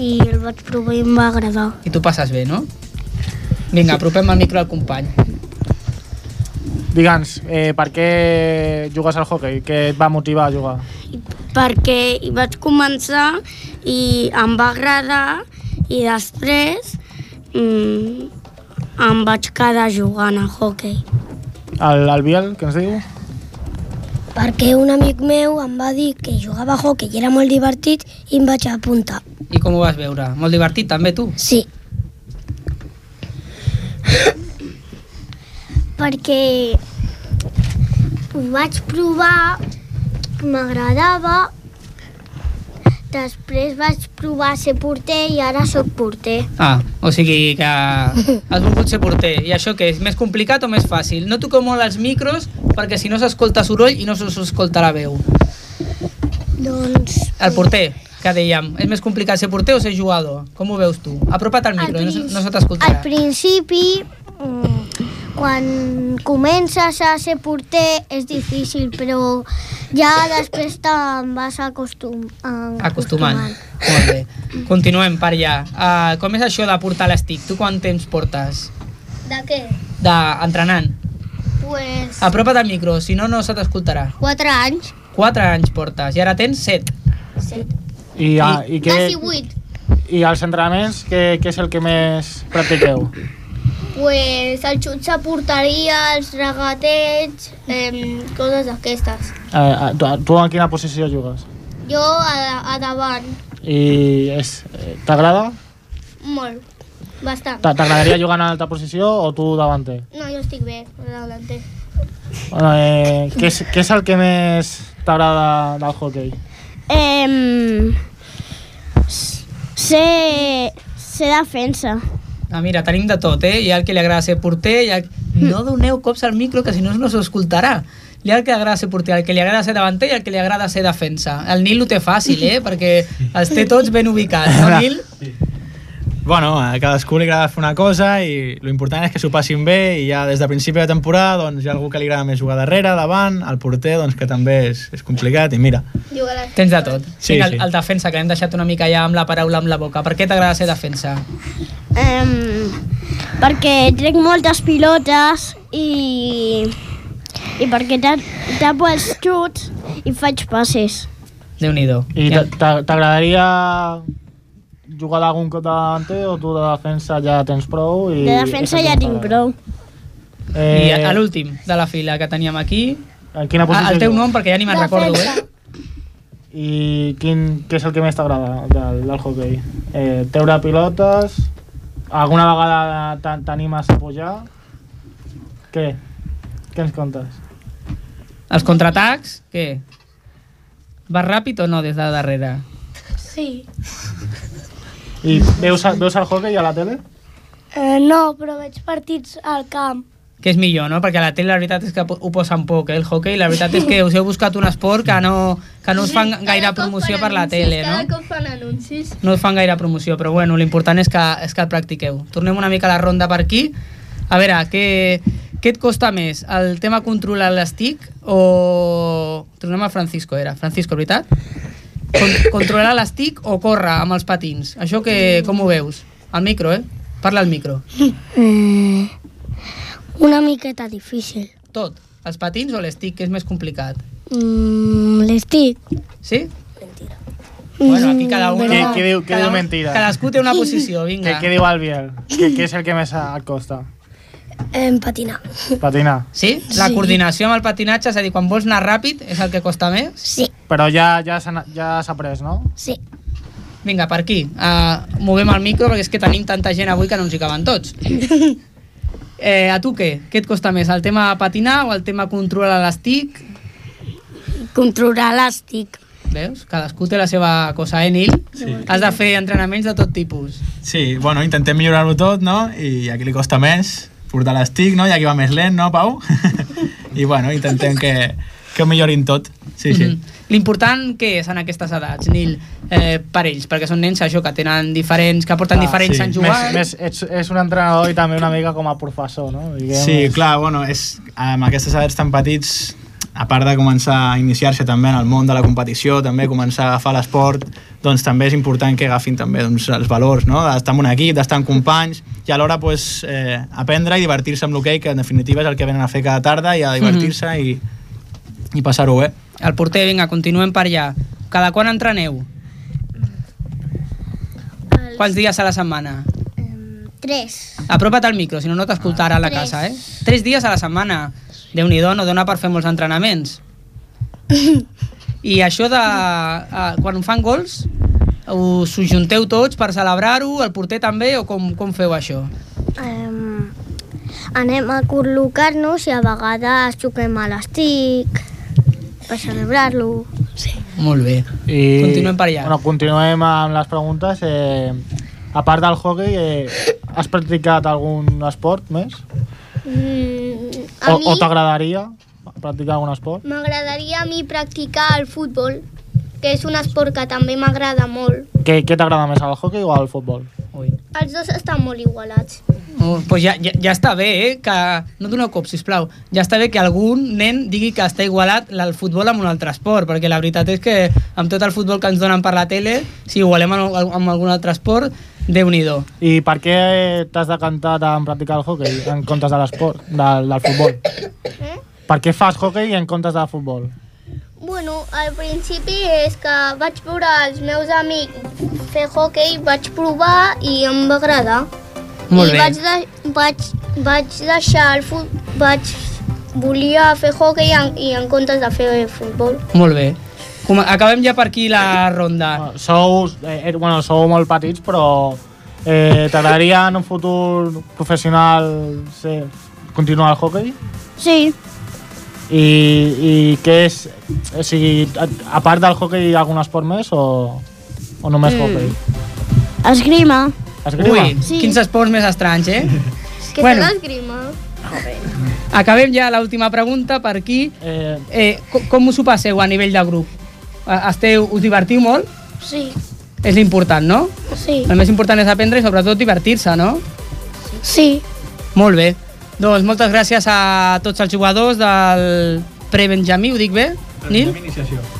i el vaig provar i em va agradar. I tu passes bé, no? Vinga, apropem el micro al company. Digue'ns, eh, per què jugues al hockey? Què et va motivar a jugar? Perquè hi vaig començar i em va agradar i després mm, em vaig quedar jugant a hockey. El, el Biel, què ens diu? Perquè un amic meu em va dir que jugava a hockey i era molt divertit i em vaig apuntar. I com ho vas veure? Molt divertit també, tu? Sí. Perquè ho vaig provar, m'agradava, després vaig provar ser porter i ara sóc porter. Ah, o sigui que has volgut ser porter. I això què és? Més complicat o més fàcil? No toqueu molt els micros perquè si no s'escolta soroll i no s'escolta la veu. Doncs... El porter, que dèiem. És més complicat ser porter o ser jugador? Com ho veus tu? Apropa't al micro, no, se- no se Al t'escoltarà. principi, mm, quan comences a ser porter és difícil, però ja després te'n vas acostum Acostumant. Molt bé. Continuem per allà. Uh, com és això de portar l'estic? Tu quant temps portes? De què? D'entrenant. Pues Apropa't al micro, si no, no se t'escoltarà. 4 anys. 4 anys portes i ara tens 7. Sí. I, ah, i, què, Quasi 8. I els entrenaments, què, què és el que més practiqueu? Pues el xut a porteria, els regatets, eh, coses d'aquestes. Eh, eh, tu, tu en quina posició jugues? Jo a, a davant, I eh, t'agrada? molt, bastant. T'a- T'agradaria jugar en alta posició o tu davanter? No, jo estic bé, davanter. Bueno, eh, què, és, què és el que més t'agrada del hockey? Eh, ser, ser defensa. Ah, mira, tenim de tot, eh? Hi ha el que li agrada ser porter, hi ha... No doneu cops al micro, que si no no s'escoltarà. Hi ha el que li agrada ser porter, el que li agrada ser davanter i el que li agrada ser defensa. El Nil ho té fàcil, eh? Perquè els té tots ben ubicats, no, Nil? Bueno, a cadascú li agrada fer una cosa i lo important és que s'ho passin bé i ja des de principi de temporada doncs, hi ha algú que li agrada més jugar darrere, davant, el porter doncs, que també és, és complicat i mira. Tens de tot. Sí, Vinga, el, sí. el defensa, que hem deixat una mica ja amb la paraula amb la boca. Per què t'agrada ser defensa? Um, perquè trec moltes pilotes i, i perquè ta- tapo els xuts i faig passes. Déu-n'hi-do. I t'a- t'a- t'agradaria jugar d'algun cop de davanter o tu de defensa ja tens prou? I De defensa ja tinc prou. I Eh, a l'últim de la fila que teníem aquí... En quina posició Ah, el teu nom, perquè ja ni me'n recordo, eh? I quin, què és el que més t'agrada del, del hockey? Eh, treure pilotes? Alguna vegada t'a- t'animes a pujar? Què? Què ens contes? Els contraatacs, què? Vas ràpid o no des de darrere? Sí. I veus, veus el hockey a la tele? Eh, no, però veig partits al camp. Que és millor, no? Perquè a la tele la veritat és que ho posen poc, eh, el hockey. La veritat és que us heu buscat un esport que no, que no us fan gaire promoció per la tele, no? cop fan anuncis. No us fan gaire promoció, però bueno, l'important és que, és que el practiqueu. Tornem una mica a la ronda per aquí. A veure, què, què et costa més? El tema controlar l'estic o... Tornem al Francisco, era. Francisco, veritat? Con controlar l'estic o córrer amb els patins? Això que, com ho veus? Al micro, eh? Parla al micro. Eh, una miqueta difícil. Tot. Els patins o l'estic, que és més complicat? Mm, L'estic. Sí? Bueno, aquí cada un... Qui, qui diu, cada diu un- mentida? Cadascú té una posició, Què, vinga. què diu el Biel? Què, què és el que més et costa? En patinar. Patinar. Sí? La Sí. coordinació amb el patinatge, és a dir, quan vols anar ràpid, és el que costa més? Sí. Però ja ja s'ha ja s'ha pres, no? Sí. Vinga, per aquí. Uh, movem el micro perquè és que tenim tanta gent avui que no ens hi caben tots. Eh, a tu què? Què et costa més? El tema patinar o el tema controlar l'estic? Controlar l'estic. Veus? Cadascú té la seva cosa, eh, Nil? Sí. Has de fer entrenaments de tot tipus. Sí, bueno, intentem millorar-ho tot, no? I a qui li costa més portar l'estic, no? I a qui va més lent, no, Pau? I bueno, intentem que, que ho millorin tot. Sí, sí. Mhm. L'important què és en aquestes edats, Nil, eh, per ells? Perquè són nens, això, que tenen diferents, que porten diferents anys jugant. Més, més, ets, és un entrenador i també una mica com a professor, no? Diguem, Sí, clar, bueno, és, amb aquestes edats tan petits, a part de començar a iniciar-se també en el món de la competició, també començar a agafar l'esport, doncs també és important que agafin també doncs, els valors, no? d'estar en un equip, d'estar amb companys, i alhora pues, eh, aprendre i divertir-se amb l'hoquei, que en definitiva és el que venen a fer cada tarda, i a divertir-se i, i passar-ho bé. El porter, vinga, continuem per allà. Cada quan entreneu? Quants dies a la setmana? Tres. Apropa't al micro, si no, no t'escoltarà a la Tres. casa, eh? Tres dies a la setmana. Déu-n'hi-do, no dona per fer molts entrenaments. I això de... Uh, quan fan gols, us junteu tots per celebrar-ho, el porter també, o com, com feu això? Um, anem a col·locar-nos i a vegades xuquem a l'estic per celebrar-lo. Sí. Molt bé. I, Continuem per allà. Bueno, continuem amb les preguntes. Eh, a part del hockey, eh, has practicat algun esport més? Mm, a O, o mi t'agradaria practicar algun esport? m'agradaria a mi practicar el futbol, que és un esport que també m'agrada molt. Què, què t'agrada més, el hockey o el futbol? Els dos estan molt igualats. Oh, pues ja, ja, ja està bé, eh? Que... No doneu cop, sisplau. Ja està bé que algun nen digui que està igualat el futbol amb un altre esport, perquè la veritat és que amb tot el futbol que ens donen per la tele, si igualem amb, amb algun altre esport, déu nhi I per què t'has decantat en practicar el hockey en comptes de l'esport, del, del futbol? Per què fas hockey en comptes de futbol? Bueno, al principi és que vaig veure els meus amics fer hockey, vaig provar i em va agradar. Molt I bé. vaig, de, vaig, vaig deixar el futbol, vaig volia fer hockey en, i en comptes de fer futbol. Molt bé. Com, acabem ja per aquí la ronda. Sou, eh, bueno, sou molt petits, però eh, t'agradaria en un futur professional ser, continuar el hockey? Sí. I, i què és... O sigui, a, a part del hockey hi ha algun esport més o, o només Mm. hockey? Esgrima. Esgrima? Ui, Sí. quins esports més estranys, eh? Que Bueno. l'esgrima. Acabem ja l'última pregunta per aquí. Eh, Eh, com, com us ho passeu a nivell de grup? Esteu, us divertiu molt? Sí. És l'important, no? Sí. El més important és aprendre i sobretot divertir-se, no? Sí. Molt bé. Doncs moltes gràcies a tots els jugadors del pre-Benjamí, ho dic bé, Nil?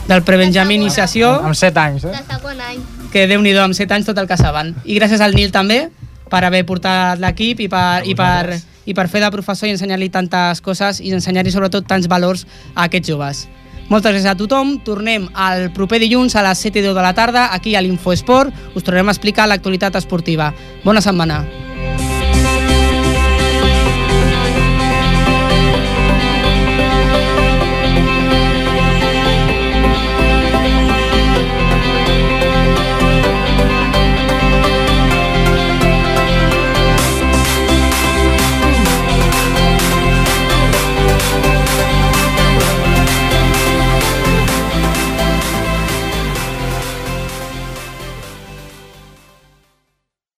Del pre-Benjamí Iniciació, Amb 7 anys, eh? De segon any. que déu nhi amb 7 anys tot el que saben. I gràcies al Nil també per haver portat l'equip i, per, i, per, i per fer de professor i ensenyar-li tantes coses i ensenyar-li sobretot tants valors a aquests joves. Moltes gràcies a tothom. Tornem el proper dilluns a les 7 i 10 de la tarda aquí a l'Infoesport. Us tornarem a explicar l'actualitat esportiva. Bona setmana.